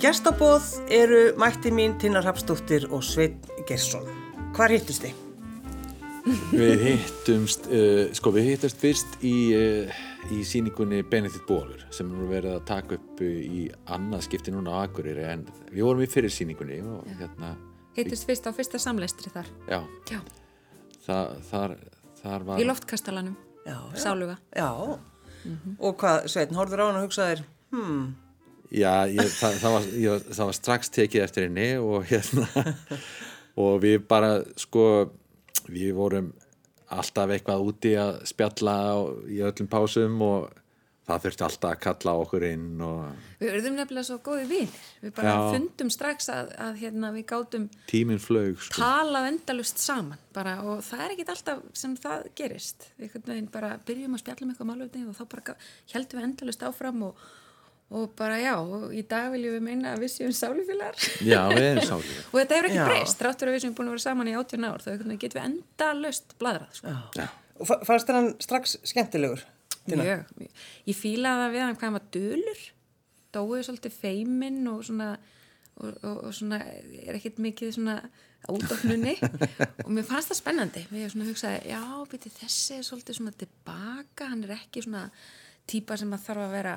Gestabóð eru mætti mín Tinnar Hapsdóttir og Sveit Gersson. Hvar hittust þið? Við hittumst, uh, sko við hittumst fyrst í, uh, í síningunni Benedikt Bólur sem er verið að taka upp uh, í annað skipti núna á Akureyri en við vorum í fyrir síningunni og hérna Hittist fyrst á fyrsta samleistri þar. Já, Já. það, þar, þar var Í loftkastalanum. Já, já. Sáluga. Já. Og hvað, Sveitin, horfður á hann og hugsaðir, hmm, Já, ég, það, það, var, ég, það var strax tekið eftir henni og hérna og við bara sko við vorum alltaf eitthvað úti að spjalla á- í öllum pásum og það þurfti alltaf að kalla okkur inn og Við urðum nefnilega svo góði vinir. Við bara Já. fundum strax að, að hérna, við gátum flög sko. talað endalust saman bara, og það er ekkit alltaf sem það gerist. Við bara byrjum að spjalla um eitthvað málöfni og þá bara heldum við endalust áfram og, og bara já, og í dag viljum við meina að við séum sálufélagar. Já, við erum sálið og þetta hefur ekki Já. breyst, þráttur að við sem búin að vera saman í 18 ár, þá getum við endalust bladrað. Sko. Já, og fa- fannst þér hann strax skemmtilegur? Tinna? Mjög. Ég fílaði það við hann hvað hann var dölur dóið svolítið feiminn og svona og, og, og svona er ekkert mikið svona átofnunni og mér fannst það spennandi mér svona hugsaði, já, beti þessi er svolítið svona tilbaka, hann er ekki svona típa sem að þarf að vera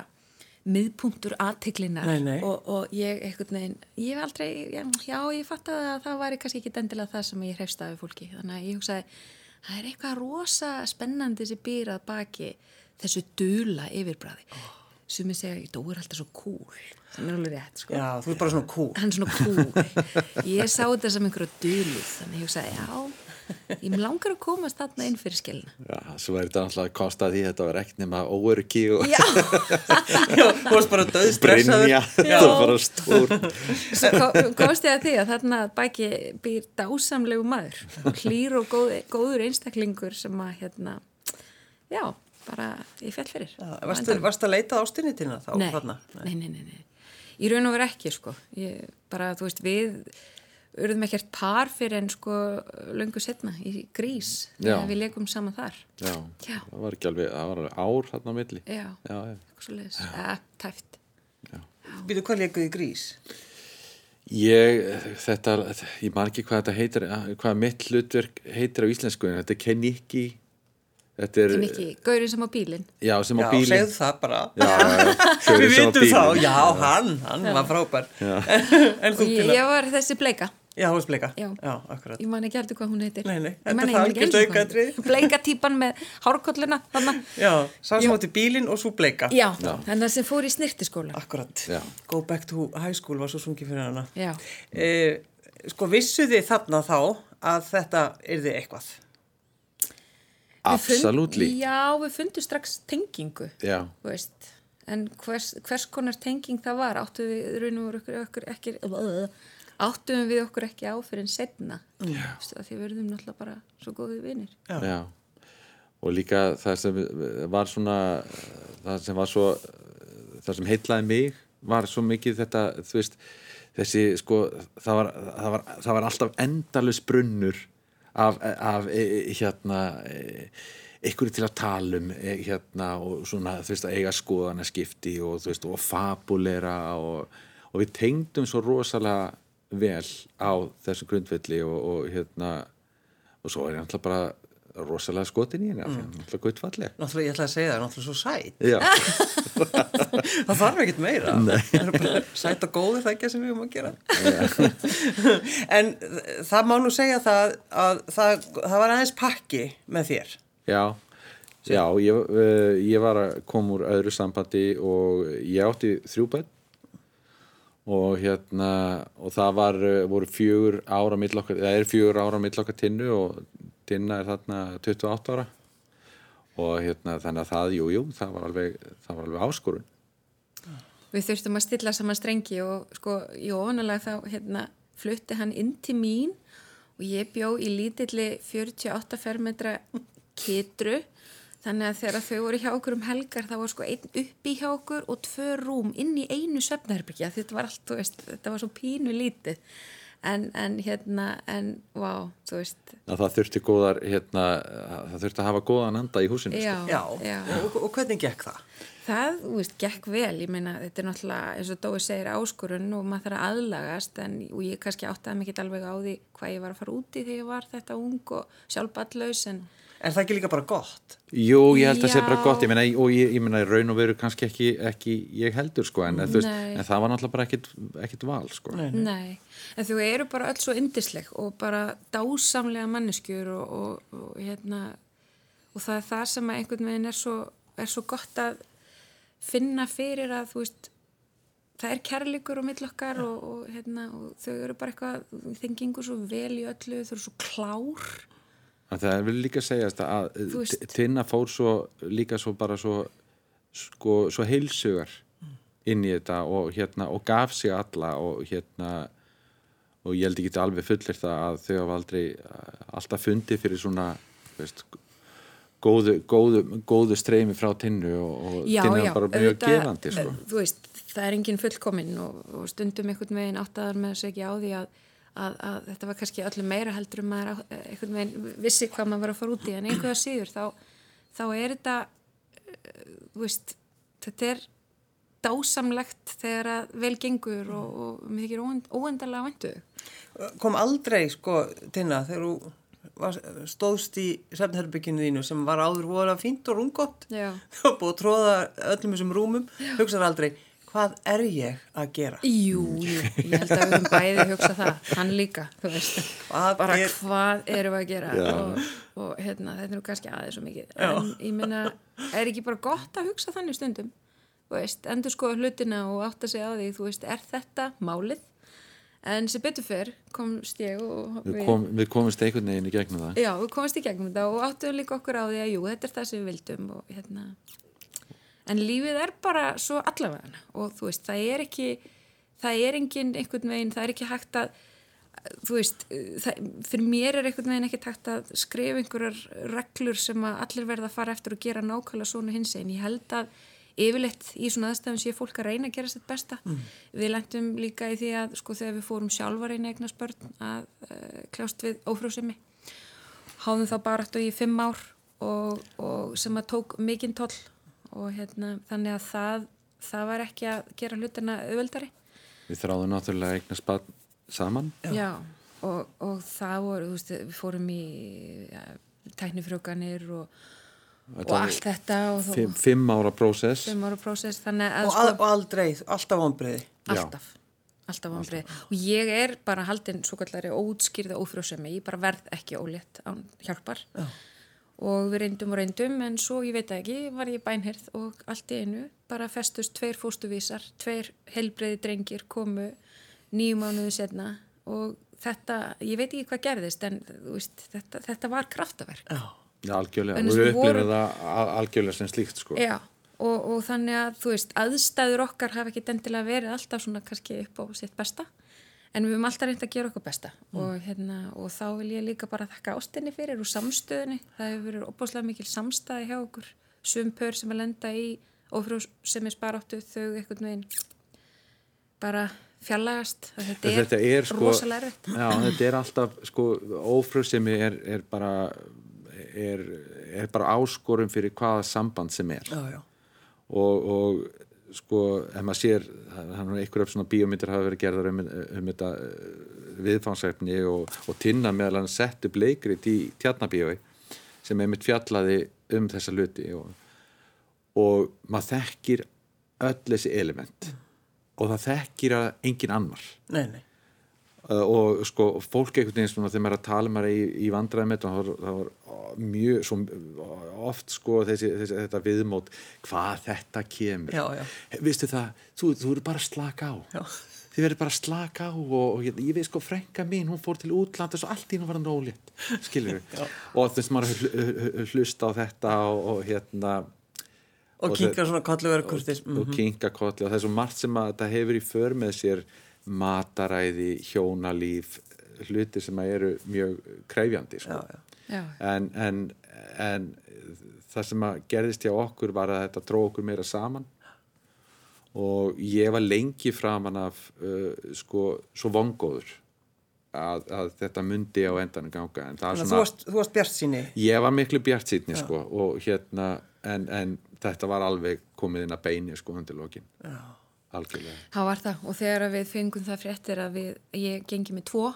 miðpunktur aðtiklinar og, og ég einhvern veginn ég hef aldrei, já, já ég fattaði að það væri kannski ekki endilega það sem ég hreifst af fólki. Þannig að ég hugsaði, það er eitthvað rosa spennandi sem býr að baki þessu dula yfirbræði oh. sem ég segja, Dói er alltaf svo cool sem er alveg rétt, sko. Já, þú er bara svona cool. svona cool ég sá þetta sem einhverju duluð þannig ég hugsaði, já ég langar að komast þarna inn fyrir skilna. Já svo er þetta alltaf að kosta því þetta var ekkert nema óöryggi og já, Já, þú varst bara döðstressaður. brinja þetta var bara stór svo kom- komst ég að því að þarna að baki býr dásamlegu maður. Hlýr og góð, góður einstaklingur sem að hérna já, bara ég fell fyrir. Já, Varstu, varstu að leita ástinni Tinna þá? nei, þarna? nei, nei, nei, nei. Í raun og veru ekki sko. Ég, bara þú veist við urðum ekkert par fyrir en sko löngu setna í grís Já. þegar við leikum saman þar. Já, Já. það var ekki alveg, það var alveg ár þarna á milli. Já, já, já. eitthvað svo leiðis, tæft Býtu, hvað leikuð í grís? Ég, þetta, ég man ekki hvað þetta heitir, hvað mitt hlutverk heitir á íslensku, en þetta er Keniki, þetta er, sem ekki, gaurinn sem á bílinn. Já, sem á Já, bílinn. segðu það bara. Já, já, já, Við vitum þá, já, hann, hann var frábær. en þú Tinna? ég var þessi bleika Já, þú veist bleika. Já. Já, akkurat. ég man ekki heldur hvað hún heitir Nei, nei, þetta er hún aukatriði. heitir. bleika típan með hárkolluna þarna. Já, sá sem átti bílinn og svo bleika. já, þannig að sem fór í snirtiskóla Akkurat. Já. Go back to high school var svo sungið fyrir hana. já, Eh, sko, vissu þið þarna þá að þetta yrði eitthvað? Við fund- Absolutely. Já, við fundum strax tengingu, Já, þú veist. En hvers, hvers konar tenging það var, áttum við raun og okkur, ekki, áttum við okkur ekki á fyrir en setna. Já. Því við verðum náttúrulega bara svo góðið vinir. Já. já. Og líka það sem var svona, það sem var svo, það sem heitlaði mig var svo mikið þetta, þú veist, þessi, sko, það var, það var, það var alltaf endalus brunnur af, af e, e, hérna, e, einhverju til að tala um hérna og svona, þú veist, að eiga skoðana skipti og þú veist, og fabulera og, og við tengdum svo rosalega vel á þessu grundvelli og, og hérna og svo er ég náttúrulega bara rosalega skotin í henni er náttúrulega guttfalleg Náttúrulega, ég ætla að segja það, náttúrulega svo sæt. Já, Það þarf ekkert meira. Nei. Það er bara sæt og góður það ekki sem við erum að gera. en það má nú segja það að það, það var aðeins pakki með þér. já, já ég, uh, ég var að koma úr öðru sambandi og ég átti þrjú bönn og hérna og það var, uh, voru fjögur ára mill okkar, það er fjögur ára mill okkar tinnu og tinna er þarna 28 ára. Og hérna þannig að það, jú, jú, það var alveg, það var alveg áskorun. Við þurftum að stilla saman strengi og sko í ofanulega þá hérna, flutti hann inn til mín og ég bjó í lítilli 48 fermetra kitru þannig að þegar þau voru hjá okkur um helgar þá var sko einn uppi hjá okkur og tvö rúm inn í einu svefnherbyggja þetta var allt, þú veist, þetta var svo pínu lítið en, en hérna en, vá, þú veist að það þurfti góðar hérna, það þurfti að hafa góðan anda í húsinu já, sko. Já, já. Og, og hvernig gekk það? Það, þú veist, gekk vel, ég meina, þetta er náttúrulega, eins og Dói segir, áskorun og maður þarf að aðlagast, en og ég kannski áttaði mikið alveg á því hvað ég var að fara úti þegar ég var þetta ung og sjálfballaus, en Er það ekki líka bara gott? Jú, ég held að það sé bara gott, ég meina, og ég, ég meina, í raun og veru kannski ekki, ekki ég heldur, sko, en, veist, Nei. en það var náttúrulega bara ekkit, ekkit val, sko. Nei. nei, en þú eru bara öll svo yndisleg og bara dásamlega manneskjur og, og, og hérna, og það er það sem að einhvern veginn er svo, er svo gott að finna fyrir að, þú veist, það er kærleikur á millokkar og, og, hérna, og þau eru bara eitthvað, þeim gengur svo vel í öllu, þau eru svo klár. Það vil líka segjast að Þú veist- T- Tinna fór svo líka svo bara svo sko, svo heilsugar inn í þetta og hérna og gaf sig alla og hérna og ég held ekki alveg fullir það að þau hafa aldrei uh, alltaf fundið fyrir svona veist, góðu, góðu, góðu streymi frá tinnu og, tinnu er bara mjög auðvitað, gefandi sko. eh, Þú veist, það er enginn fullkominn og, og stundum einhvern veginn áttaðar með þess ekki á því að, að, að þetta var kannski öllu meira heldur um á- eh, einhvern veginn vissi hvað maður var að fara út í. En einhverja síður þá, þá er þetta eh, veist, þetta er dásamlegt þegar að vel gengur og, og mér þykir óend, óendarlega væntu. Kom aldrei, sko, Tinna, þegar þú var, stóðst í sefnherbygginu þínu sem var áður voru fínt og rungott og búið að tróða öllum þessum rúmum, hugsaði aldrei, hvað er ég að gera? Jú, jú, ég held að við höfum bæði hugsa það, hann líka, þú veist, Hvað bara er- hvað erum við að gera? Já. og, og hérna, þetta er nú kannski aðeins svo mikið, en ég meina, er ekki bara gott að hugsa þannig stundum, þú veist, endur skoða hlutina og átta sig á því, þú veist, er þetta málið? En sem betur fyrr komst ég og við, kom, við komumst einhvern veginn í gegnum það. Já, við komast í gegnum þetta og áttum líka okkur á því að jú, þetta er það sem við vildum og hérna en lífið er bara svo allavega og þú veist, það er ekki það er engin einhvern veginn, það er ekki hægt að þú veist, það, fyrir mér er einhvern veginn ekki hægt að skrifa einhverjar reglur sem að allir verða að fara eftir og gera nákvæmlega svona hins einn, ég held að yfirleitt í svona aðstæðum sé fólk að reyna að gera sitt besta. Við lendum líka í því að sko þegar við fórum sjálfa reyna eignast börn að uh, kljást við ófrjósemi. Háðum þá bara eftir í fimm ár og, og sem að tók mikinn toll og hérna þannig að það, það var ekki að gera hlutina auðveldari. Við þráðum náttúrulega eignast barn saman Já, og, og það voru, þú veist, við fórum í ja, tæknifrjókanir og, og allt þetta og fimm, fimm ára prósess fimm ára prósess, þannig að Og, al, og aldrei, alltaf vonbreiði. Já. alltaf, alltaf vonbrið og ég er bara haldin svo kallari óutskýrða ófrjósemi, ég bara verð ekki ólétt án hjálpar Já. Og við reyndum og reyndum en svo ég veit ekki, var ég bænherð og allt í einu bara festust tveir fóstuvísar, tveir helbreiði drengir komu nýju mánuðu setna og þetta, ég veit ekki hvað gerðist en þú veist, þetta, þetta var kraftaverk Já. Algjörlega, við upplifum það al- algjörlega sem slíkt sko. Já, og, og þannig að þú veist, aðstæður okkar hafa ekki endilega verið alltaf svona kannski upp á sitt besta en við höfum alltaf reynd að gera okkur besta. Og, hérna, og þá vil ég líka bara þakka ástinni fyrir og samstöðinni það hefur verið opáslega mikil samstæði hjá okkur. Sumpör sem að lenda í ofrú sem er sparáttu þau einhvern veginn bara fjallagast þetta er, þetta er sko, rosalega erfitt. já, þetta er alltaf sko, ófröðsemi er, er bara er, er bara áskorum fyrir hvaða samband sem er. Já, já. og, og sko, ef maður sér er einhverjum svona bíómyndir hafa verið gerðar um, um þetta eh, viðfangsefni og, og tinna meðal hann sett upp leikrit í tjarnabíói sem er mitt fjallaði um þessa luti og, og maður þekkir öll þessi element og það þekkir að engin annar Nei, nei. Uh, og sko fólk einhvern veginn svona þegar maður er að tala maður í, í vandræðum það það var mjög svo, oft sko þessi, þessi, þetta viðmót hvað þetta kemur Já, já. vistu það, þú, þú eru bara að slaka á Já. þið verður bara að slaka á og, og ég, ég veist sko frænka mín, hún fór til útland og allt í hún var hann rólétt og þess að maður hl- hl- hlusta á þetta og, og hérna Og, Og kinka svona kollu verið kurtis. og kinka kolli og það er svo margt sem að þetta hefur í för með sér mataræði, hjónalíf hlutir sem að eru mjög krefjandi sko. Já, já. Já, En, en, en það sem að gerðist hjá okkur var að þetta dró okkur meira saman og ég var lengi framan af uh, sko, svo vongóður að, að þetta myndi á endanum ganga en er að þú svona, varst, þú varst bjart síni. ég var miklu bjart sýtni sko og hérna en, en þetta var alveg komið inn að beini sko undir lokin algjörlega Það var það og þegar við fengum það fréttir að við, ég gengi með tvo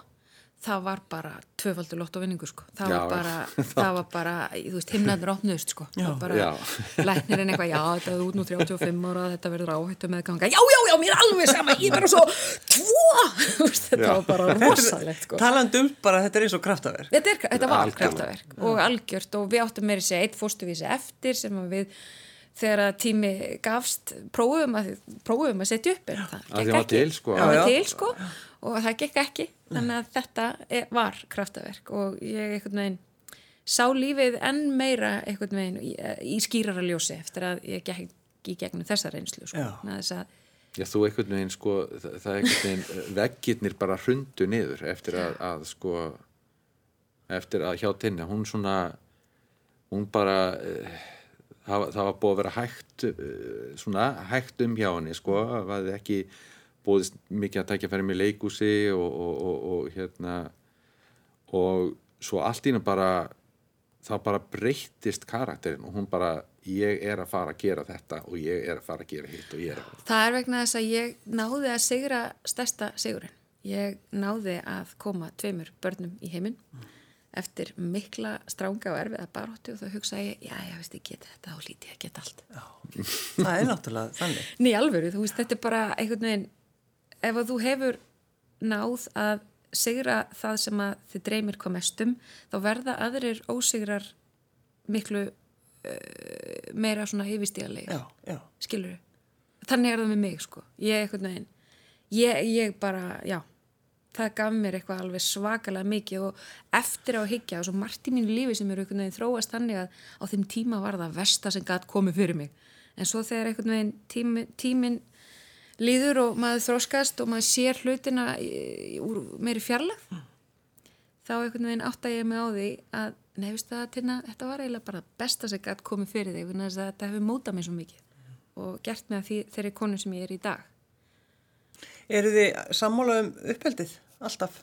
það var bara tvöfaldur lott á vinningu sko. það, Já, var bara, það var bara þú veist, himnaður opnust sko. það var bara, læknirinn eitthvað, já, þetta er út nú 35 ára þetta verður áhættu með ganga já, já, já, mér er alveg sama, ég er bara svo tvo, þetta Já. var bara rosalegt sko. Talandi um bara þetta er eins og kraftaverk. Þetta, er, þetta var Algjörlega. kraftaverk og algjört og við áttum meiri sér eitt fórstuvísi eftir sem að við þegar að tími gafst prófum að, prófum að setja upp en það gekk var ekki. til, sko. Já, já. til sko og það gekk ekki þannig að þetta er, var kraftaverk og ég einhvern veginn sá lífið enn meira einhvern veginn í, í skýrara ljósi eftir að ég gekk í gegnum þessa reynslu sko. Já. Þannig að þess að Já, þú einhvern veginn, sko, það, það er einhvern veginn, veggirnir bara hrundu niður eftir að, að sko, eftir að hjá tinni, hún svona, hún bara, uh, það, það var búið að vera hægt, uh, svona, hægt um hjá henni, sko, það var ekki búið mikið að tækja færi með leikúsi og, og, og, og hérna, og svo allt í henni bara, það bara breyttist karakterinn og hún bara, ég er að fara að gera þetta og ég er að fara að gera hitt og ég er að Það er vegna þess að ég náði að sigra stærsta sigurinn. Ég náði að koma tveimur börnum í heiminn eftir mikla stránga og erfiða baróttu og þá hugsaði ég, já, já, veist, ég geta þetta og líti ég að geta allt. Það er náttúrulega þannig. Ný alvöru, þú veist, þetta er bara einhvern veginn, ef þú hefur náð að sigra það sem að þið dreymir hvað mestum, þá verða aðrir ósigrar miklu uh, meira svona yfirstíðarlega Já, já. skilur þannig er það með mig sko ég, veginn, ég, ég bara, já það gaf mér eitthvað alveg svakalega mikið og eftir á higgja og svo margt í mínu lífi sem eru einhvern veginn þróast þannig að á þeim tíma var það versta sem gætt komið fyrir mig. En svo þegar einhvern veginn tími, tíminn líður og maður þróskast og maður sér hlutina úr meiri fjarlag þá einhvern veginn átta ég mig á því að nefnist að tina, þetta var eiginlega bara besta sem gætt komið fyrir þig þetta hefur mótað mig svo mikið og gert að því, þeirri konu sem ég er í dag. Eru þið sammála um uppeldið? Alltaf?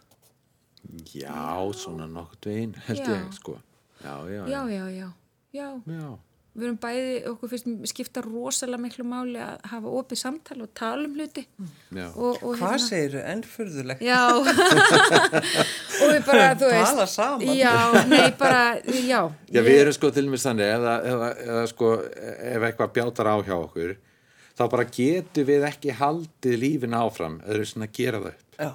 Já, svona nokkuð veginn held Já. ég sko Já, já, já, já, já, já já. við erum bæði, okkur finnst skipta rosalega miklu máli að hafa opið samtal og tala um hluti Já. og, og Hvað segiru? Ennfurðulegt. Já og við bara, þú veist Tala saman. Já, nei, bara, já Já, við erum sko til og með þannig eða, eða, eða sko ef eitthvað bjátar á hjá okkur þá bara getum við ekki haldið lífin áfram eða við svona að gera það upp Já.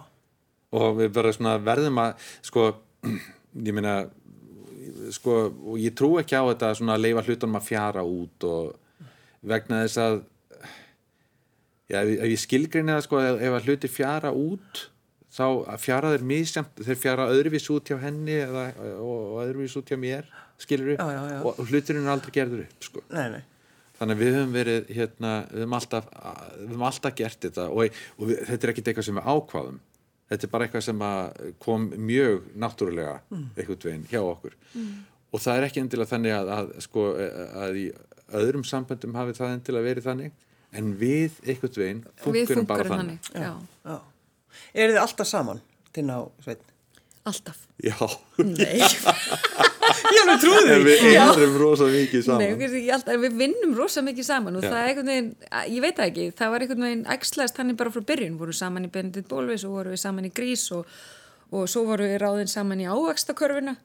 Og við bara svona verðum að sko, ég meina sko, og ég trú ekki á þetta svona að leifa hlutunum að fjara út og vegna þess að já, ef, ég skilgreina það sko, ef, að hluti fjara út þá fjara þeir misjamt þeir fjara öðruvís út hjá henni eða, og, öðruvís út hjá mér skilur Já, já, já. og, hluturinn er aldrei gerður upp sko. Nei, nei. þannig að við höfum verið hérna, við höfum alltaf, við höfum alltaf gert þetta og, og við, þetta er ekkit eitthvað sem við ákvaðum þetta er bara eitthvað sem að kom mjög náttúrulega einhvern veginn hjá okkur og það er ekki endilega þannig að, að, sko, að í öðrum samböndum hafi það endilega verið þannig en við einhvern veginn funkurum bara þannig, þannig, já, Já. Eru þið alltaf saman? Tina og Sveinn? alltaf Já, Nei, Ég alveg trúði en við erum rosa mikið Nei, saman við, ekki alltaf, við vinnum rosa mikið saman og Já. það er einhvern veginn, ég veit ekki, það var einhvern veginn ægslaðist hann bara frá byrjun, voru saman í Benedikt Bólvis og voru við saman í Grís og, og svo voru við ráðin saman í ávakstakörfuna,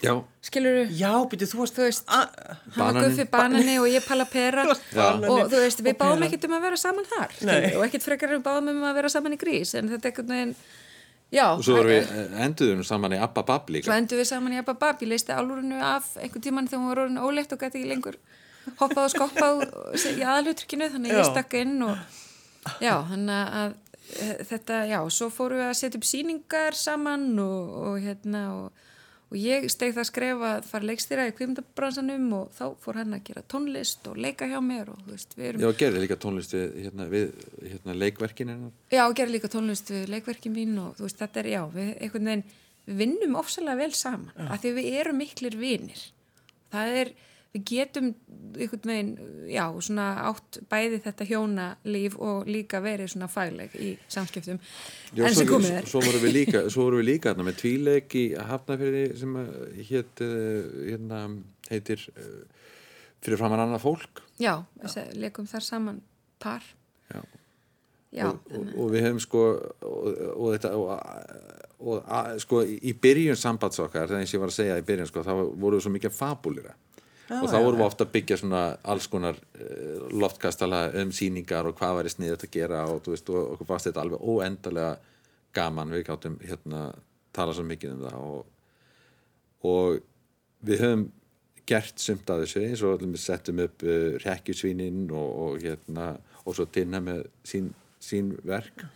Já, skilur Já, byrju, þú varst... þú veist, A- hann var Bananinn. guffi banani og ég pala pera Bananinn og þú veist, við og pera. ekkert um að vera saman þar, Nei. skilur, og ekkert frekar við báðum um að vera saman í Grís, en þetta er einhvern veginn, já, og svo við enduðum saman í Abba Bab Svo líka endur við saman í Abba Bab, ég leisti álurinu af einhvern tíman þegar hún var orðin óleitt og gæti ekki lengur hoppað og skoppað í aðalutrykkinu, þannig að ég Já. stakk inn og já, þannig að e, þetta, já, svo fórum við að setja upp sýningar saman og, og hérna og, og ég steg það skref að fara leikstýra í kvimdabransanum og þá fór hann að gera tónlist og leika hjá mér og þú veist, við erum Já, gerði líka tónlist við, hérna, við hérna, leikverkin hennar Já, og gera líka tónlist við leikverkin mín og þú veist, þetta er, já, við einhvern veginn, við vinnum ofsalega vel saman, af því við erum miklir vinir. Það er, við getum einhvern veginn, já, svona átt bæði þetta hjónalíf og líka verið svona fagleg í samskiptum. Já, en sem komið er. svo vorum við líka, svo vorum við líka hérna, með tvíleik í Hafnafjörði sem hétt hérna, heitir uh, fyrir framann annað fólk. Já, við leikum þar saman par. Já. já, og, og, og við hefum sko og, og þetta og, og að, sko í byrjun sambands okkar það eins og ég var að segja í byrjun sko þá voru við svo mikið fabúlira og þá vorum við ofta að byggja svona alls konar uh, loftkastala um síningar og hvað væri sniðið að gera og þú veist og okkur fannst þetta alveg óendalega gaman. Við gáttum hérna tala svo mikið um það og, og við höfum gert sumt að þessu eins og settum upp uh, rekkjusvínin og, og hérna og svo tinna með sín, sín verk.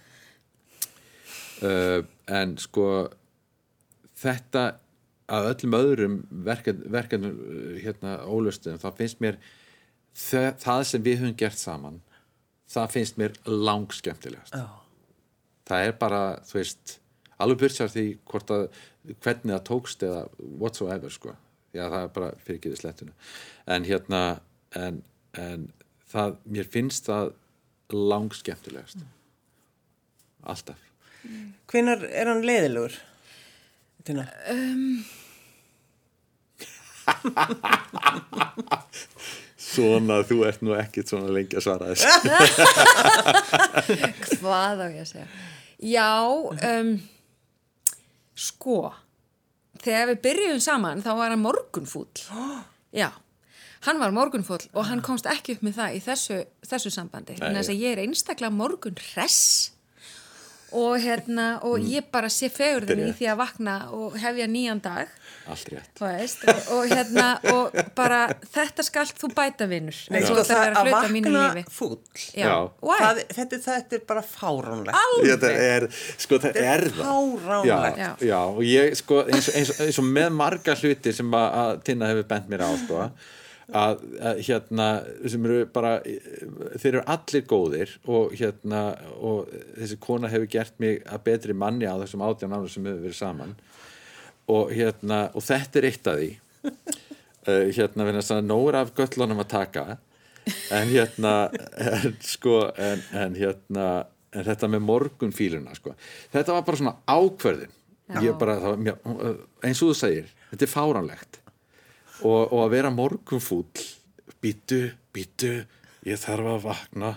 Uh, en sko þetta að öllum öðrum verkefnum hérna ólustum þá finnst mér það, það sem við höfum gert saman það finnst mér langskemtilegast Já. það er bara þú veist alveg byrjar því að hvernig það tókst eða whatsoever sko. Já það er bara fyrir ekki slettuna. En hérna en, en það, mér finnst það langskemtilegast alltaf. Hvinnar er hann leiðilegur? Tina? Svona, þú ert nú ekkit svona lengi að svara þess hvað á ég að segja? Já um, sko þegar við byrjuðum saman þá var hann morgunfúll. Já, hann var morgunfúll og hann komst ekki upp með það í þessu, þessu sambandi. Þess að ég er einstaklega morgun hress og hérna og Mm. ég bara sé fegurðin í því að vakna og hefja nýjan dag allt rétt þú veist, og, og hérna og bara þetta skalt þú bæta vinnur Nei, sko, það að hluta vakna why? Það, þetta, þetta er bara fáránlegt. Þetta er, sko það Þetta er er fáránlegt. já, Já. já, og ég sko eins, eins, eins og með marga hluti sem að, að Tinna hefur bent mér á sko að, að hérna sem eru bara þeir eru allir góðir og hérna og þessi kona hefur gert mig að betri manni á þessum átján ánum sem hefur verið saman. Og hérna og þetta er eitt af því. Uh, hérna verður þess að nógur af göllunum að taka. En hérna en, sko en, en hérna en þetta með morgunfíluna sko. Þetta var bara svona ákverðin bara, það, var eins og þú segir þetta er fáránlegt og, og að vera morgunfúll. Býtu, býtu ég þarf að vakna.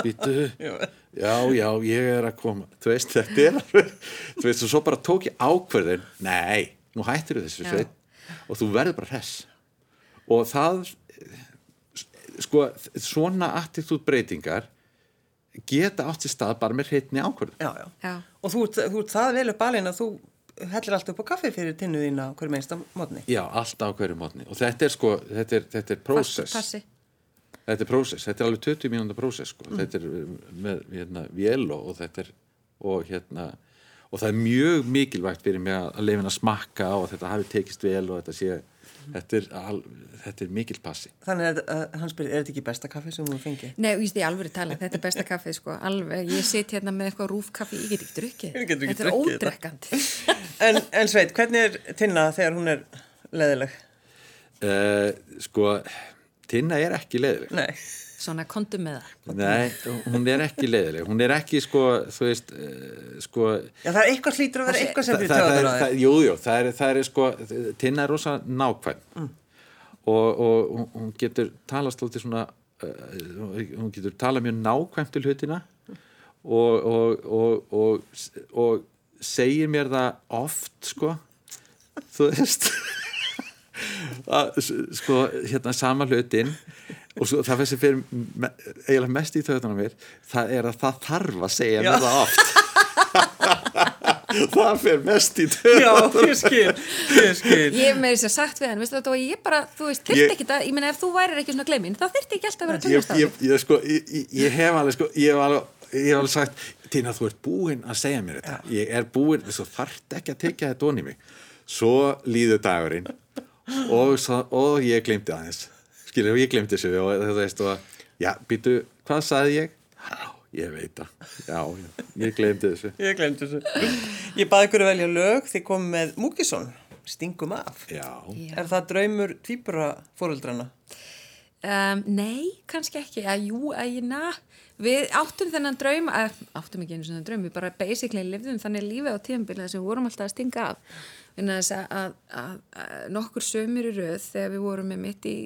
Býtu, já, já, ég er að koma. Þú veist, þetta er þú veist, og svo bara tók ég ákverðin nei, nú hættir þessu sveit og þú verður bara hress. Og það sko, svona attitút breytingar geta átt sér stað bara með hreitni ákverðin Já, já. já, Og þú, ert- þú ert það vel upp alveg að þú hellir allt upp á kaffi fyrir tinnu þína á hverju meinsta mótni. Já, alltaf á hverju mótni og þetta er sko, þetta er, þetta er passi, prósess passi þetta er prósess, þetta er alveg 20 mínúnda prósess sko. Mm. þetta er um, með hérna, vél og, þetta er og hérna og það er mjög mikilvægt fyrir mig að leifin að smakka og að þetta hafi tekist vel og þetta sé þetta er, al, þetta er mikil passi Þannig að, að hann spyrir, er þetta ekki besta kaffi sem þú fengið? Nei, ég ég alveg tala, þetta er besta kaffið sko, alveg, ég sit hérna með eitthvað rúfkaffi, ég get ekki drukkið, þetta er ódrekkandi. En, en Sveit, hvernig er Tinna þegar hún er leðileg? uh, sko Tinna er ekki leiðileg Nei. Svona kontu með það. Nei, hún er ekki leiðileg hún er ekki sko, þú veist uh, sko Já, það er eitthvað hlýtur að vera eitthvað sem það, töðunar á þér. jú, jú, það er, það er sko Tinna er rosa nákvæm Mm. og, og hún- getur talað stoltið svona uh, hún getur talað mjög nákvæmt til hlutina og, og, og, og, og segir mér það oft sko þú veist sko, hérna sama hlutin og svo, það fyrir fyrir me, eiginlega mest í á mér það er að það þarf að segja mér Já. það oft. Það fyrir mest í Já, þauðan ég skil, ég skil. Ég með þess að sagt við hann, veistu þetta, og ég bara, þú veist, þyrfti Ég- ekki það, ég meina ef þú værir ekki svona gleimin, þá þyrfti ekki alltaf að vera á ég, ég, sko, ég, hef alveg sko, ég hef alveg, ég hef alveg sagt Tina þú ert búinn að segja mér þetta. Ég er búinn, þú þarft ekki að tekja þetta onni mig. Svo líður dagurinn og, svo, og ég glemdi aðeins skilur, ég glemdi þessu og þú veist og, já, býtu, hvað sagði ég? Já, ég veit það já, já, ég glemdi þessu Ég glemdi þessu. Ég baði ykkur að velja lög því komið með Múkisson, Stingum af. já. Er það draumur tvíbura fóreldrana? Um, nei, kannski ekki, að jú, að ég na við áttum þennan draum að, áttum ekki einu svona draum, við bara basically lifðum þannig lífið á tíðanbyrða sem við vorum alltaf að stinga af en að, að, að, að nokkur sömur í röð þegar við vorum með mitt í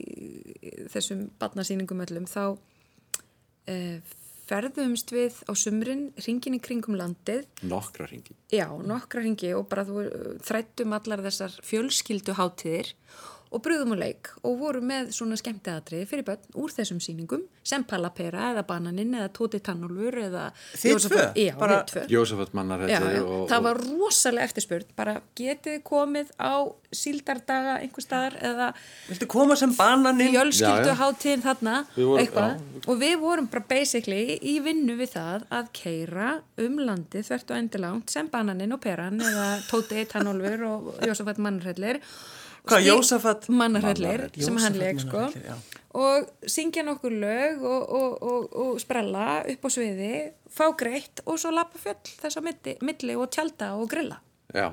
þessum barnasýningum öllum þá uh, ferðumst við á sumrin ringin í kringum landið. Nokkra ringi Já, nokkra ringi og bara þú þrættum allar þessar fjölskyldu hátíðir og brúðum og leik og voru með svona skemmteatriði fyrir börn úr þessum síningum sem Palapera eða Bananinn eða Tóti Tannulfur eða Jósafat mannar Já, já, og, það var rosalega eftirspurn. Bara getið komið á síldardaga einhver staðar eða Viltu koma sem bananinn? fjölskyldu Já, já. hátíðin þarna Við vorum- og við vorum bara basically í vinnu við það að keira um landið þvert og endilangt sem bananinn og peran eða Tóti Tannolfur og Jósafat Mannarhellir Hvað, Jósafat? Mannarhellir. sem hann leik sko og syngja nokkur lög og, og, og, og sprella upp á sviði fá greitt og svo lappa fjöll þess að milli, milli og tjálta og grilla já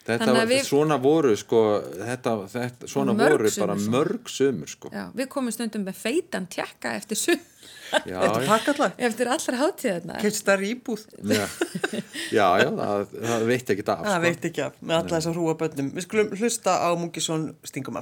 Þetta Þannig að var, við- svona voru sko þetta, þetta, svona voru bara sko. mörg sömur sko Já, við komum stundum með feitan tjekka eftir, sum, já, Þetta já, pakkallag? eftir allra hátíðarna Ketstar íbúð? já, já, já það, það veit ekki af Það sko. veit ekki af, með alla þessar hrúa bönnum. Við skulum hlusta á Múkisson stingum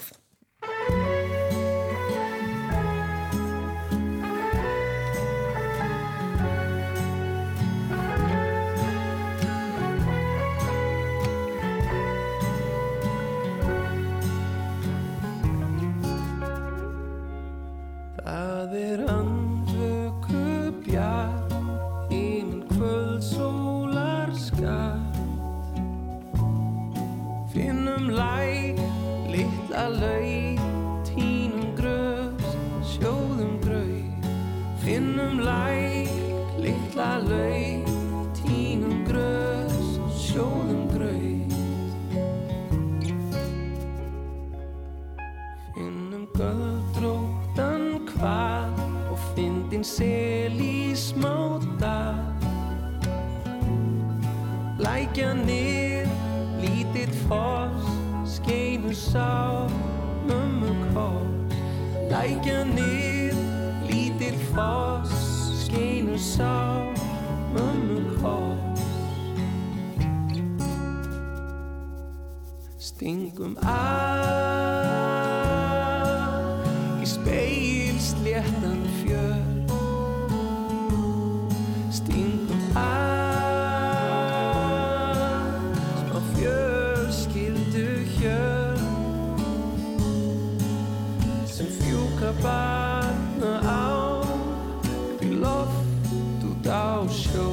sjó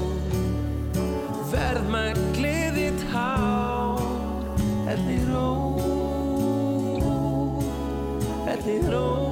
verðmætt gleðitt hár Elli ró Elli ró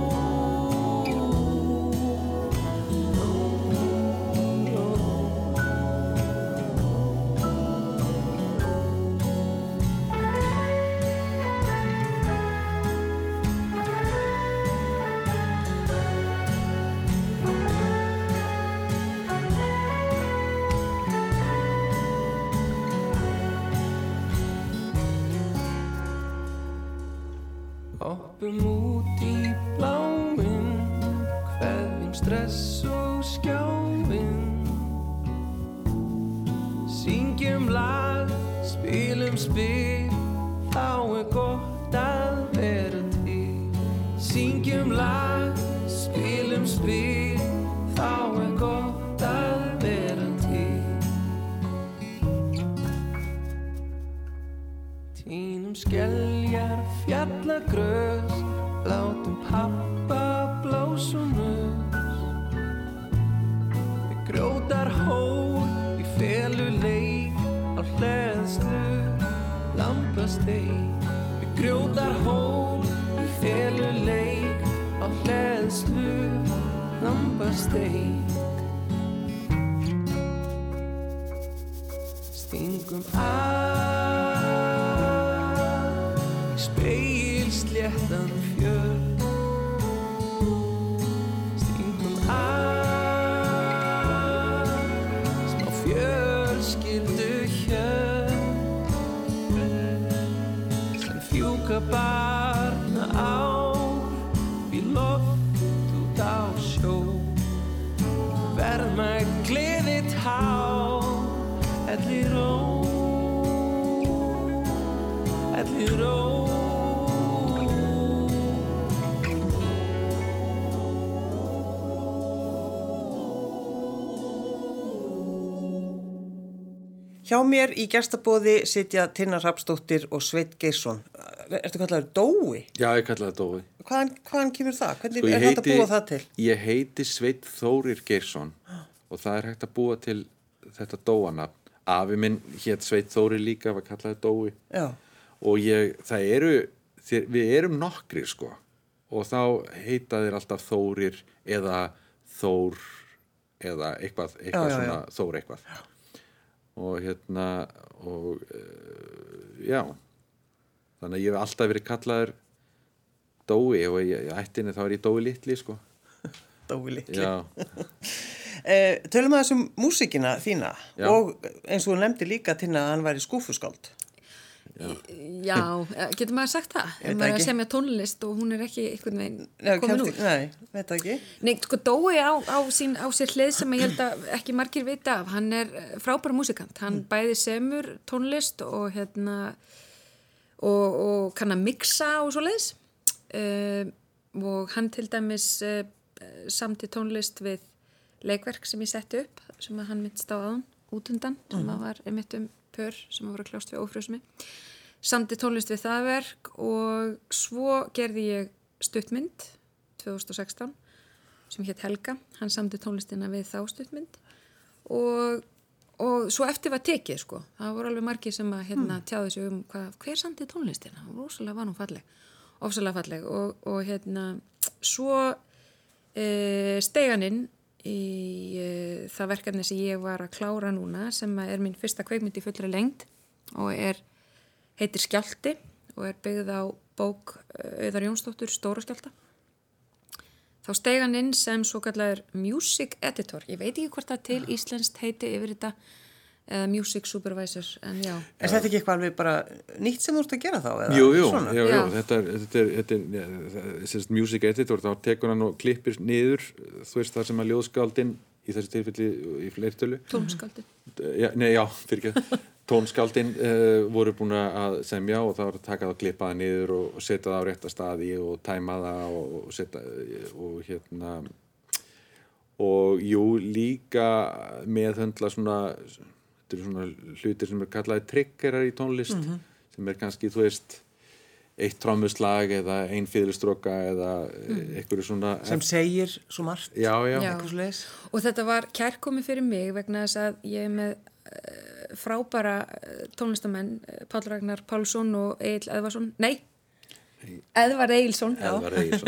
Lampasteik Stingum að speilsléttan Hjá mér í gestabóði sitja Tinnar Rapsdóttir og Sveit Geirsson. Ertu kallaður Dói? Já, ég kallaði það Dói. Hvaðan, hvaðan kemur það? Hvernig Sko, er hægt að búa það til? Ég heiti Sveit Þórir Geirsson og það er hægt að búa til þetta Dóanafn. Afi minn hétt Sveit Þórir líka, var kallaði Dói. Já, Og ég, það eru, við erum nokkri sko og þá heita þeir alltaf Þórir eða Þór eða eitthvað, eitthvað Já, já, svona Þór eitthvað. Og hérna, og uh, já, þannig að ég hef alltaf verið kallaður Dói og í ættinni þá er ég Dói litli sko. Dói litli. Eh, tölum að þessum músikina þína Já. og eins og þú nefndi líka Tinna að hann væri skúfuskáld. Já, eh, getur maður sagt það? Ef maður er að semja tónlist og hún er ekki einhvern veginn Já, komin út. Nei, veit ekki. Nei, sko Dói á, á, sín, á sér hlið sem ég held að ekki margir vita af. Hann er eh, frábæra músikant. Hann Mm. bæði semur tónlist og hérna og, og kann að mixa og svo leiðis. Uh, og hann til dæmis uh, samti tónlist við leikverk sem ég setti upp sem hann myndst á aðan út undan sem að var einmitt um pör sem voru að kljást við ófrjósmi samti tónlist við það verk og svo gerði ég stuttmynd 2016 sem hétt Helga, hann samti tónlistina við þá stuttmynd og, og svo eftir var tekið sko, það voru alveg margir sem að hérna, tjáðu sig um hvað, hver samti tónlistina? Og rosalega var hún falleg ofsalega falleg. Og, og hérna svo e, steganinn í e, það verkefni sem ég var að klára núna sem er minn fyrsta kveikmynd í fullri lengd og er heitir Skjálti og er byggð á bók eh, Auðar Jónsdóttur Stóra Skjálta þá steig hann inn sem svo kallar music editor. Ég veit ekki hvort það til íslenskt heiti yfir þetta eða music supervisor en já Er þetta ekki eitthvað alveg bara nýtt sem þú ert að gera þá? Eða? jú, jú, Svona? jú, jú. Þetta er, þetta er, þetta er, þetta er sérst, music editor, þá tekur hann og klippir niður, þú veist það sem að ljóðskaldin í þessu tilfelli í fleirtölu tónskaldin já, nei, já, fyrir ekki tónskaldin uh, voru búin að semja og það að taka það og klippa það niður og, setja það á rétta staði og tæma það og, og setja og hérna og jú, líka meðhöndla svona þetta eru svona hlutir sem er kallaði triggerar í tónlist sem er kannski, þú veist eitt trámuslag eða ein fýðlustróka eða mm. einhverju svona Sem segir svo margt. já, já, Já. Og þetta var kærkomi fyrir mig vegna þess að ég er með uh, frábæra uh, tónlistamenn uh, Páll Ragnar Pálsson og Egil Eðvarsson nei, Eðvar Egilsson.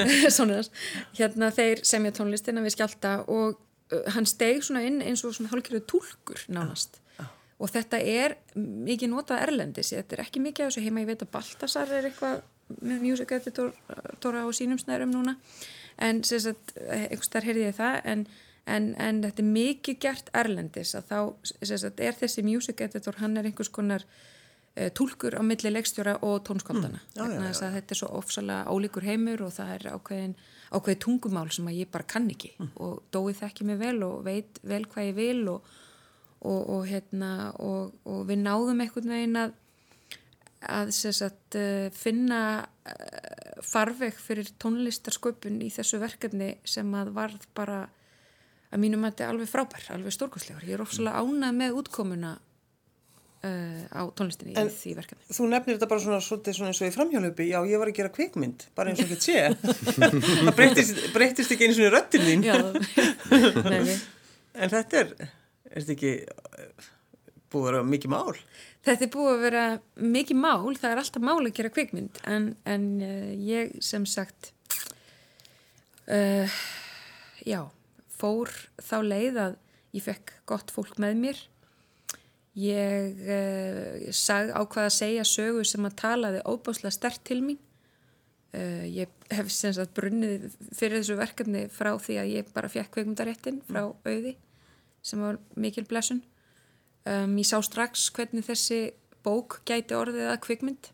Sonur hans. hérna þeir semja tónlistina við skjálta og uh, hann steig svona inn eins og svona hálfgerðu túlkur nánast og þetta er mikið notað erlendis. Þetta er ekki mikið af þessu heima. Ég veit að Baltasar er eitthvað með music editora á sínum snærum núna. En sem sagt, einhvers þar heyrði ég það. En, en, en þetta er mikið gert erlendis. Að þá sagt, er þessi music editor, hann er einhvers konar uh, túlkur á milli leikstjóra og þess að þetta er svo ofsalega ólíkur heimur og það er ákveðin, ákveðin tungumál sem að ég bara kann ekki. Og dóið þekki mig vel og veit vel hvað ég vil og, og, og, hérna, og, og við náðum einhvern veginn að að sagt, uh, finna uh, farveg fyrir tónlistarsköpun í þessu verkefni sem að varð bara að mínum að þetta er alveg frábær, alveg stórkostlegur. Ég er ofsalega ánað með útkomuna uh, á tónlistinni En- í því verkefni. Þú nefnir þetta bara svona, svolítið svona eins og í framhjálöpi, já ég var að gera kvikmynd, bara eins og ekki sé. það breytist, breytist ekki eins og í röttin þín. En þetta er, er þetta ekki eh, búið að vera mikið mál? Þetta er búið að vera mikið mál, það er alltaf mál að gera kvikmynd en, en uh, ég sem sagt uh, já, fór þá leið að ég fekk gott fólk með mér. Ég uh, sag, ákvað að segja sögu sem að talaði óbáslega stert til mín. Ég hef sem sagt brunnið fyrir þessu verkefni frá því að ég bara fekk kvikmyndaréttin frá auði sem var mikil blessun. Um, ég sá strax hvernig þessi bók gæti orðið að kvikmynd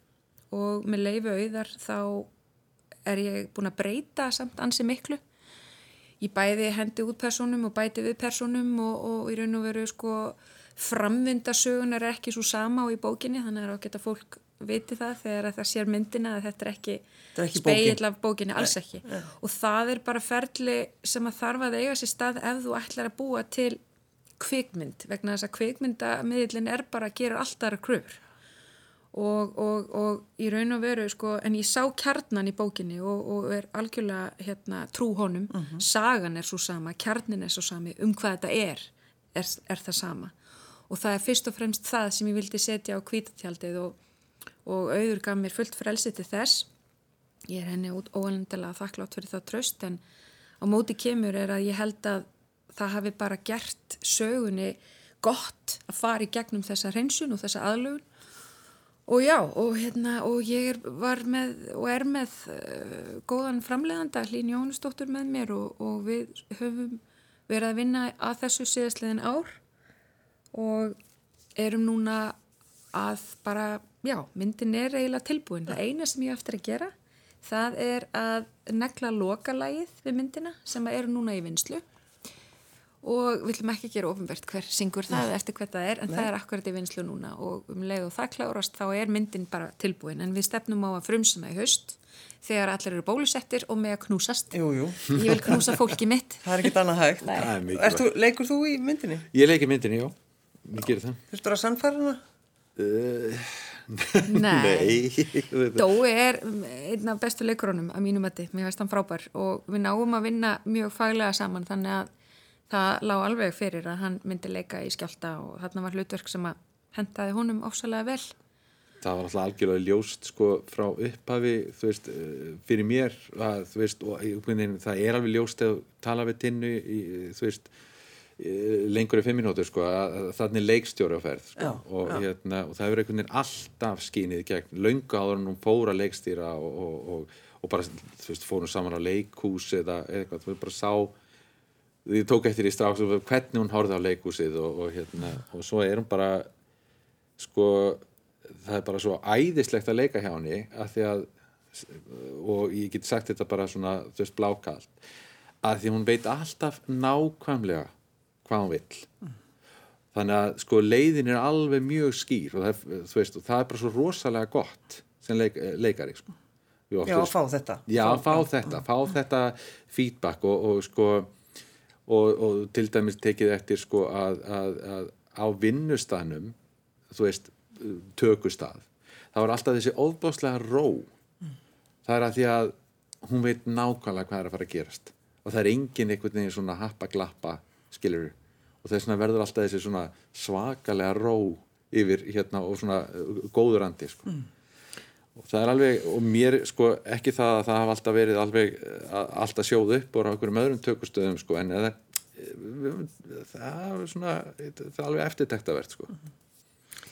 og með leifu auðar þá er ég búin að breyta samt ansi miklu. Ég bæði hendi út personum og bæti við personum og, og í raun og veru sko framvindasögun er ekki svo sama og í bókinni þannig að geta fólk viti það þegar að það sér myndina að þetta er ekki, ekki speill af bókinni, alls ekki. og það er bara ferli sem að þarf að eiga sér stað ef þú ætlar að búa til kvikmynd vegna þess að kvikmyndamiðlinn er bara að gera alltaf aðra kröfur. Og, og, og í raun og veru sko, en ég sá kjarnan í bókinni og, og er algjörlega hérna, trú honum, sagan er svo sama kjarnin er svo sami, um hvað þetta er er, er það sama. Og það er fyrst og fremst það sem ég vildi setja á kvítatjaldið og, og auður gaf mér fullt frelsi til þess. Ég er henni óalendilega þakklátt fyrir það tröst en á móti kemur er að ég held að það hafi bara gert sögunni gott að fara í gegnum þessa hreinsun og þessa aðlugun og já og hérna og ég var með og er með uh, góðan framleiðanda Hlín Jónusdóttur með mér og, og við höfum verið að vinna að þessu síðastliðin ár og erum núna að bara, já, myndin er eiginlega tilbúin. Það eina sem ég eftir að gera, það er að negla lokalægið við myndina sem er núna í vinslu og við ætlum ekki að gera ofinbært hver syngur það eftir hvert það er, en það er akkurat í vinslu núna og um leið og það klárast þá er myndin bara tilbúin, en við stefnum á að frumsuna í haust þegar allir eru bólusettir og með að knúsast. Jú, jú, Ég vil knúsa fólki mitt. það er ekkert annað hægt. Nei. Það er. Ertu, leikur þú í myndinni? Ég leiki myndinni, já, ég gerir það Þurftur að sannfæra hana? uh, Nei. Nei. Dói er einn af bestu leikurunum að mínum mati, mér veist hann frábær og við náum að vinna mjög faglega saman þannig að það lág alveg fyrir að hann myndi leika í skjálta og þarna var hlutverk sem að hendaði honum ofsalega vel. það var alltaf algjörlega ljóst sko frá upphafi þú veist, eh, fyrir mér að, þú veist, og í uppvinnin, það er alveg ljóst að tala við tinnu í, þú veist eh, lengur en fimm minútur sko að að er leikstjóri á ferð sko. Já, og, já. Hérna, og það hefur einhvern veginn alltaf skínið í gegn löngu áður en hún fór að leikstýra og, og, og, og bara þú veist, fórum saman á leikhús eða eða eitthvað, þú veist, bara sá ég tók eftir í strax hvernig hún horfði á leikhúsið og, og hérna og svo er hún bara sko það er bara svo æðislegt að leika hjá henni að því að og ég get sagt þetta bara svona þú veist blákalt að því hún veit alltaf nákvæmlega hvað hún vill þannig að sko leiðin er alveg mjög skýr og það, veist, og það er bara svo rosalega gott sem leik, leikari sko. Oft, Já, að fá þetta. Já, fá þetta, fá þetta feedback og, og sko og, og til dæmis tekið eftir sko að, að, að á vinnustanum þú veist, tökustað það var alltaf þessi óbáslega ró. Það er að því að hún veit nákvæmlega hvað er að fara að gerast. Og það er engin einhvern veginn svona happa glappa skilur og þess vegna verður alltaf þessi svona svakalega ró yfir hérna og svona uh, góður andi sko. Og það er alveg og mér sko ekki það að það hafa alltaf verið alveg uh, alltaf sjóð upp og á einhverjum öðrum tökustöðum sko en eða, það er svona það er alveg eftirtektavert sko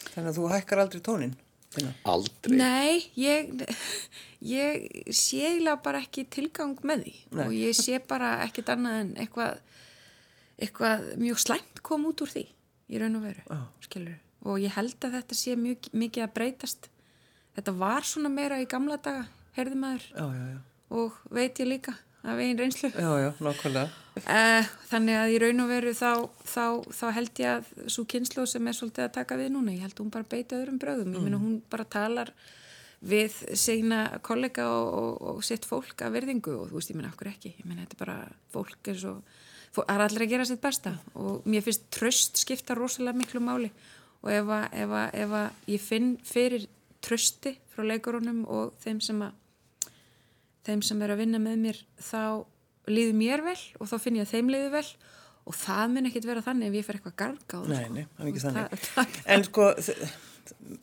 Þannig að þú hækkar aldrei tónin. Tinna. aldrei Nei, ég, ég sé eiginlega bara ekki tilgang með því Nei. og ég sé bara ekkit annað en eitthvað, eitthvað mjög slæmt kom út úr því í raun og veru, Já. skilur. Og ég held að þetta sé mjög, mikið að breytast. Þetta var svona meira í gamla daga, heyrði maður, Já, já, já. og veit ég líka af einn reynslu. Já, já, nákvæmlega. Uh, þannig að í raun og veru þá, þá, þá held ég að svo kynslu sem er svolítið að taka við núna, ég held að hún bara beiti öðrum bröðum, ég meina hún bara talar við segna kollega og, og, og sitt fólk af verðingu og þú veist, ég meina okkur ekki, ég meina þetta er bara fólk er svo, það er allir að gera sitt besta og mér finnst tröst skipta rosalega miklu máli og að, að, ef að ég finn fyrir trösti frá leikurunum og þeim sem að þeim sem er að vinna með mér þá líður mér vel og þá finn ég að þeim líður vel og það mun ekkit vera þannig ef ég fer eitthvað garga á það Nei, sko. nei, það er ekki þannig. En sko,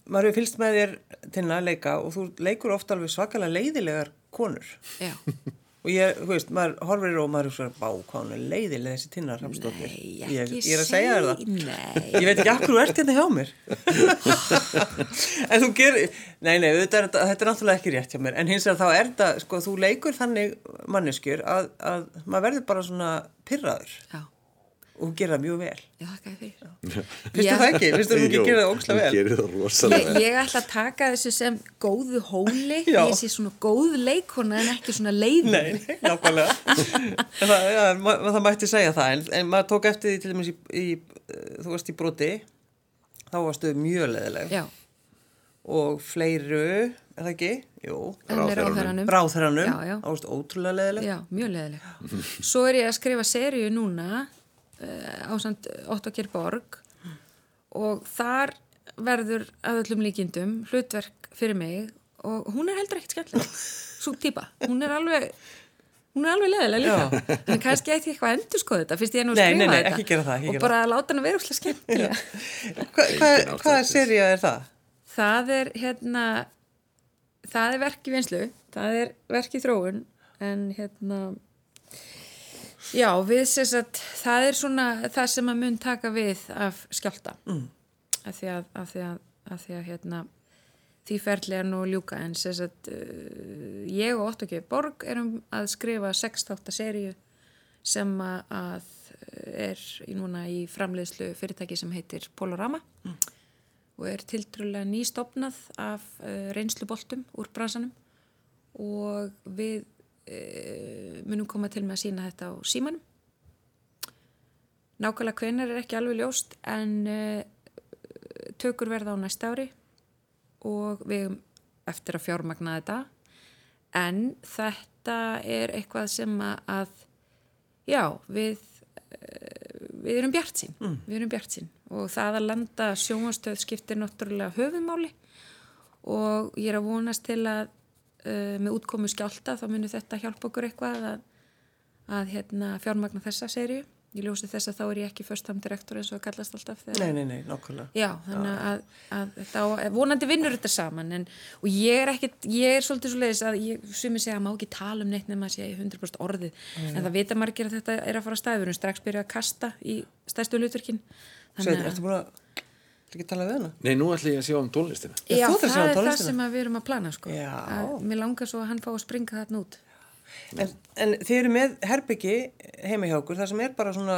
maður hefur fylgst með þér til að leika og þú leikur ofta alveg svakalega leiðilegar konur. Já, Og ég, þú veist, maður horfir og maður er svona, bá, hvað hún er leiðileg þessi tinnar Hrafnsdóttir. nei, ég, ég er að segja þér það. Nei, Ég veit ekki hverju þú ert hérna hjá mér. en þú gerir, nei, nei, þetta er, þetta er náttúrulega ekki rétt hjá mér. En hins vegar þá er þetta, sko, þú leikur þannig manneskjur að, að maður verður bara svona pyrraður. já og hún gerir það mjög vel. Já, þakka þér fyrir. finnstu það ekki, finnstu hún ekki Jú, gera það hún vel? það Ég, vel ég ætla að taka þessu sem góðu hóli, Já. ég sé svona góð leikona en ekki svona leiði. Nei, nákvæmlega. En það, ja, ma það mætti segja það. En, en maður tók eftir því til dæmis í, í eh, þú varst í broti. Þá varstu mjög leðileg Já, og fleiru, er það ekki? Jú, Já, já. þá varstu ótrúlega leðileg Já, mjög leðileg. Svo er ég að skrifa seríu núna uh, á samt Ottokir Borg og þar verður að öllum líkindum hlutverk fyrir mig og hún er heldur ekkert skemmtileg. Svo típa. Hún er alveg... Hún er alveg leðilega líka, en kannski ætti ég eitthvað að endur skoða þetta, fyrst ég er nú að Nei, skrifa nei, nei, þetta það, og bara láta hann að vera úrslega skemmtilega. Hva, hva, Hvaða sería er það? Það er hérna það er verk í vinslu það er verk í þróun en hérna já, við sem sagt það er svona það sem að mun taka við af skjálta mm. af því að, af því að, af því að hérna því ferli er nú að ljúka en sem sagt uh, ég og G. Borg erum að skrifa 6-8 seríu sem að, að er í núna í framleiðslu fyrirtæki sem heitir Polorama og er tiltrúlega nýstofnað af uh, reynsluboltum úr bransanum og við munum koma til með að sína þetta á símanum. Nákvæmlega hvenar er ekki alveg ljóst en uh, tökur verða á næsta ári og við höfum eftir að fjármagna þetta en þetta er eitthvað sem að, að já, við eh, við erum bjart sín mm. við erum bjart sín og það að landa sjónastöð skiptir náttúrulega höfumáli og ég er að vonast til að uh, með útkomu skjálta þá munir þetta hjálpa okkur eitthvað að, að hérna, fjármagna þessa sériu ég ljósi þess að þá er ég ekki förstam direktor eins og að kallast alltaf þegar Nei, nei, nei, nákvæmlega. Já, þannig að, að þetta á, vonandi vinnur þetta saman en, og ég er ekkit, ég er svolítið svo leiðis að ég sumi segja að má ekki tala um neitt nema að segja 100% orðið en það vita margir að þetta er að fara að erum strax byrjað að kasta í stærstu hlutverkin. Sveit, ertu búin að ekki tala við hana? Nei, nú ætlum ég að sjá um tónlistina Já, Já, þú þarft að sjá það er það sem að við erum að plana sko. Að, Mér langar svo að hann fá að springa þarna út En, en þið eru með herbyggi heima hjá okkur, það sem er bara svona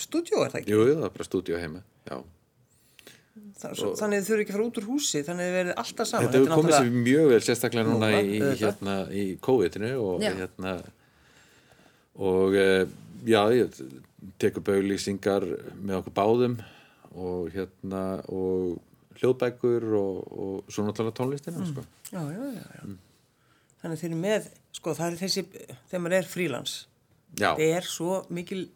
stúdjó, er það ekki? Jú, jú, það er bara stúdíu heima Já, Það, svo, þannig þið þurfi ekki að fara út úr húsi, þannig þið verið alltaf saman. þetta hefur komið sér náttúrulega- mjög vel sérstaklega núna Núna, í, hérna, í COVID-inu og Já. hérna og eh, já, ég tekur baulýsingar með okkur báðum og hérna og hljóðbækur og, og svo náttúrulega tónlistina Mm. sko. Já, já, já, já. Þannig þið eru með, sko, það er þessi, þegar maður er frílans, Já, það er svo mikil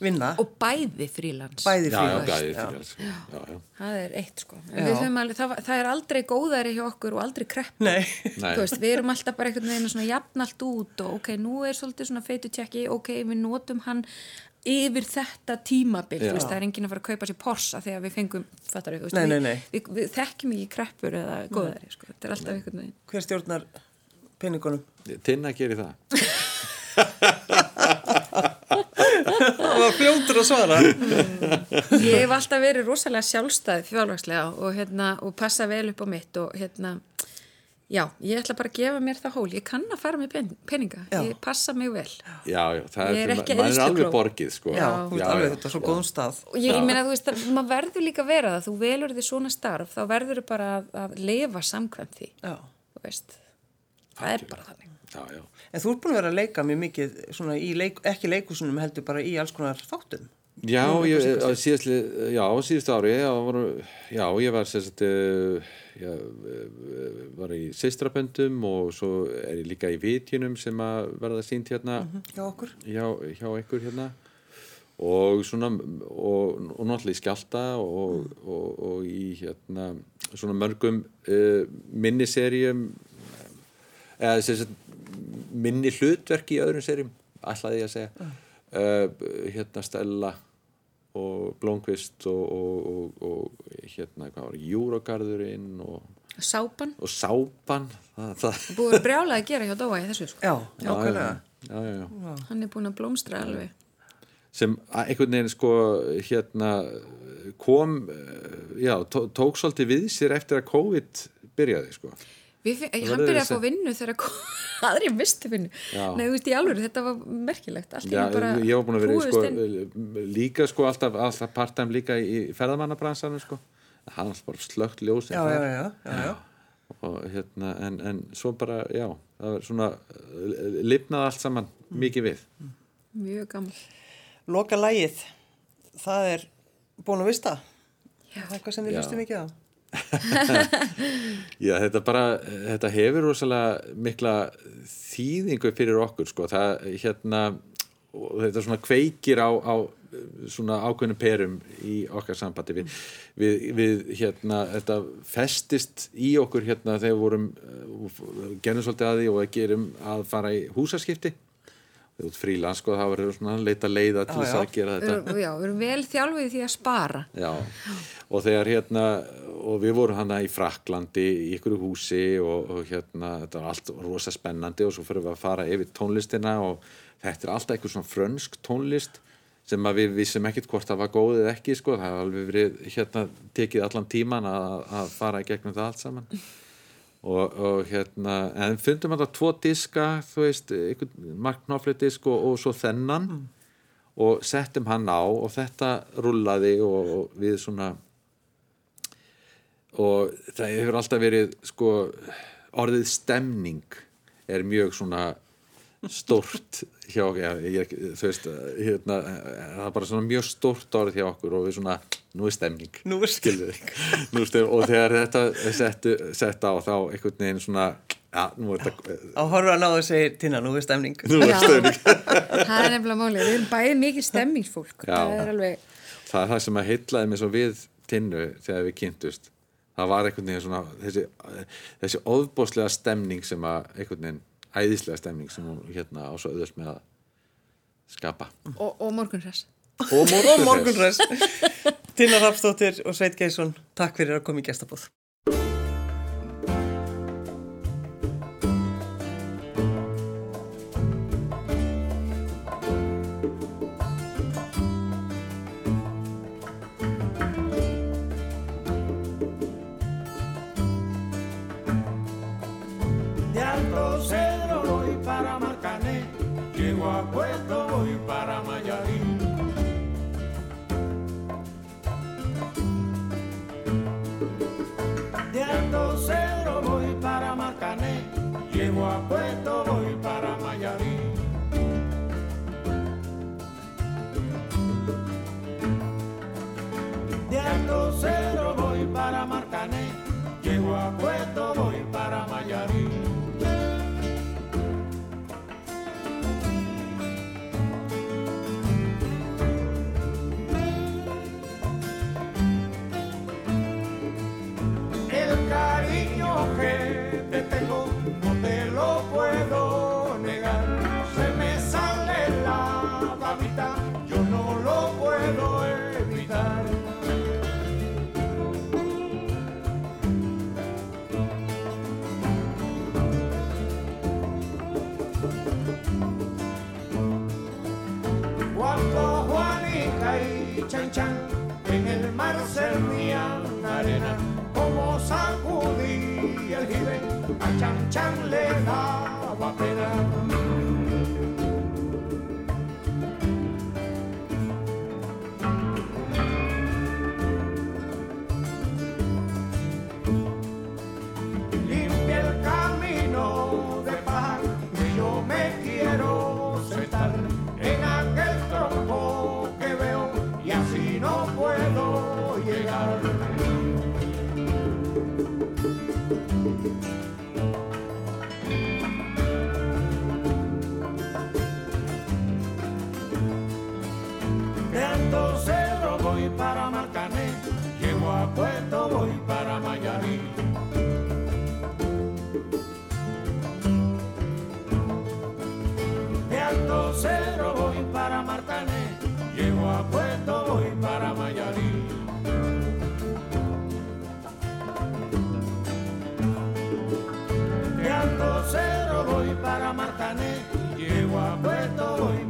vinna, og bæði frílans bæði já, já, frílans. gæði frílans já, já. það er eitt sko alveg, það, það er aldrei góðari hjá okkur og aldrei krepp Nei, Nei. Þú veist, við erum alltaf bara einhvern veginn svona jafn allt út og ok, nú er svolítið svona feitu tjekki, ok, við notum hann yfir þetta tímabil, Já. þú veist, það er enginn að fara að kaupa sér Porsche þegar við fengum, fattar við, þú veist, Nei, við, nei, nei. Við, við, þekkjum ekki kreppur eða góðari, sko, þetta er alltaf einhvern veginn. hver stjórnar peningunum? Tinna gerir það Það var fljótur að svara. Ég hef alltaf verið rosalega sjálfstæð fjárvakslega og hérna, og passa vel upp á mitt og hérna, já, ég ætla bara að gefa mér það hól, ég kann að fara með pen, peninga, Já. ég passa mig vel. Já, já, það er er, maður er alveg borgið sko. Já, alveg, já. þetta er svo góðum stað. Ég, ég meina, þú veist, að maður verður líka að vera það, þú velur því svona starf, þá verður þú bara að, að lifa samkvæmt því, Já. þú veist, það er bara þannig. Já, já. En þú ert búin að vera að leika mjög mikið, svona í leik, ekki leikusunum heldur bara í alls konar þáttum. Já, ég, á síðastli, já, á síðustu ári já, var, já, ég var sérst, já, eh, var í sýstraböndum og svo er ég líka í vitjunum sem að verða sínt hérna. Hjá okkur. hjá, hjá ykkur hérna. Og svona og, og náttúrulega í skjálta og, og, og í hérna svona mörgum uh, minniserjum eða sagt minni hlutverk í öðrum serjum ætlaði ég að segja. Uh, hérna Stella og Blónkvist og, og, og, og hérna hvað var Júrogarðurinn og, Sápan, og Sápan það, það, búið að brjála að gera hjá Dóa í þessu, sko. Já, já, ákveðlega. já, já, já. Hann er búin að blómstra alveg. sem einhvern veginn sko hérna kom eh, já, tó- tók svolítið við sér eftir að COVID byrjaði sko hann byrjaði að fá vinnu þegar aðri misti vinnu. Nei, þú veist, í alveg, þetta var merkilegt Já, ég var búin að vera sko, inn. líka sko alltaf, alltaf part-time líka í ferðamannabransanum sko hann alltaf bara slögt ljósin Já, já, já, já, já. og hérna en, en svo bara, já það var svona, uh, lifnaði allt saman mikið við Mjög gaman Loka lægið, það er búin að vista. Já. Það er eitthvað sem við hlustum ekki á. Já, þetta bara, þetta hefur rosalega mikla þýðingu fyrir okkur, sko, það, hérna, þetta svona kveikir á, á svona ákveðnum perum í okkar sambandi. Við, við, við hérna, þetta festist í okkur hérna þegar við vorum, uh, genum svolítið að því og gerum að fara í húsaskipti út frílans, sko, það var svona leita leiða til þess að gera þetta. Já, við erum vel þjálfið því að spara. Já, og þegar hérna og við vorum hana í Fraklandi í ykkur húsi og, og hérna þetta var allt rosa spennandi og svo fyrir við að fara yfir tónlistina og þetta er alltaf eitthvað svona frönsk tónlist sem að við vissum ekkit hvort það var góð eða ekki sko, það hefur alveg verið hérna tekið allan tíman að, að fara í gegnum það allt saman og, og hérna en fundum þetta tvo diska þú veist, Mark Knopfler disk og, og svo þennan. Og settum hann á og þetta rullaði og, og við svona og það hefur alltaf verið sko orðið stemning er mjög svona stórt hjá já, ég, þú veist, hérna, það er bara svona mjög stórt orð hjá okkur og við svona, nú er stemning. Nú er er stemning. Og þegar þetta er settu, sett á þá einhvern veginn svona já, nú er þetta Á horfa að náðu segir Tina, nú er stemning. nú er stemning. Það er nefnilega málið, við erum bæði mikið stemmingsfólk Já. Það er alveg það er það sem að heitlaði mig svo við tinnu þegar við kynntust það var einhvern veginn svona þessi, þessi óðbóðslega stemning sem að einhvern veginn æðislega stemning sem hún hérna á svo auðvist með að skapa Og, og morgunræs og morgunræs. Tina Rapsdóttir og Sveit Geirsson, takk fyrir að koma í gestabúð. got. Chan Chan en el mar servían arena, como sacudí el jibe, a Chan Chan le daba pena. Voy para Mayarín. De Alto Cerro voy para Marcané, llego a Puerto voy para Mayarín. De Alto Cerro voy para Marcané, llego a Puerto voy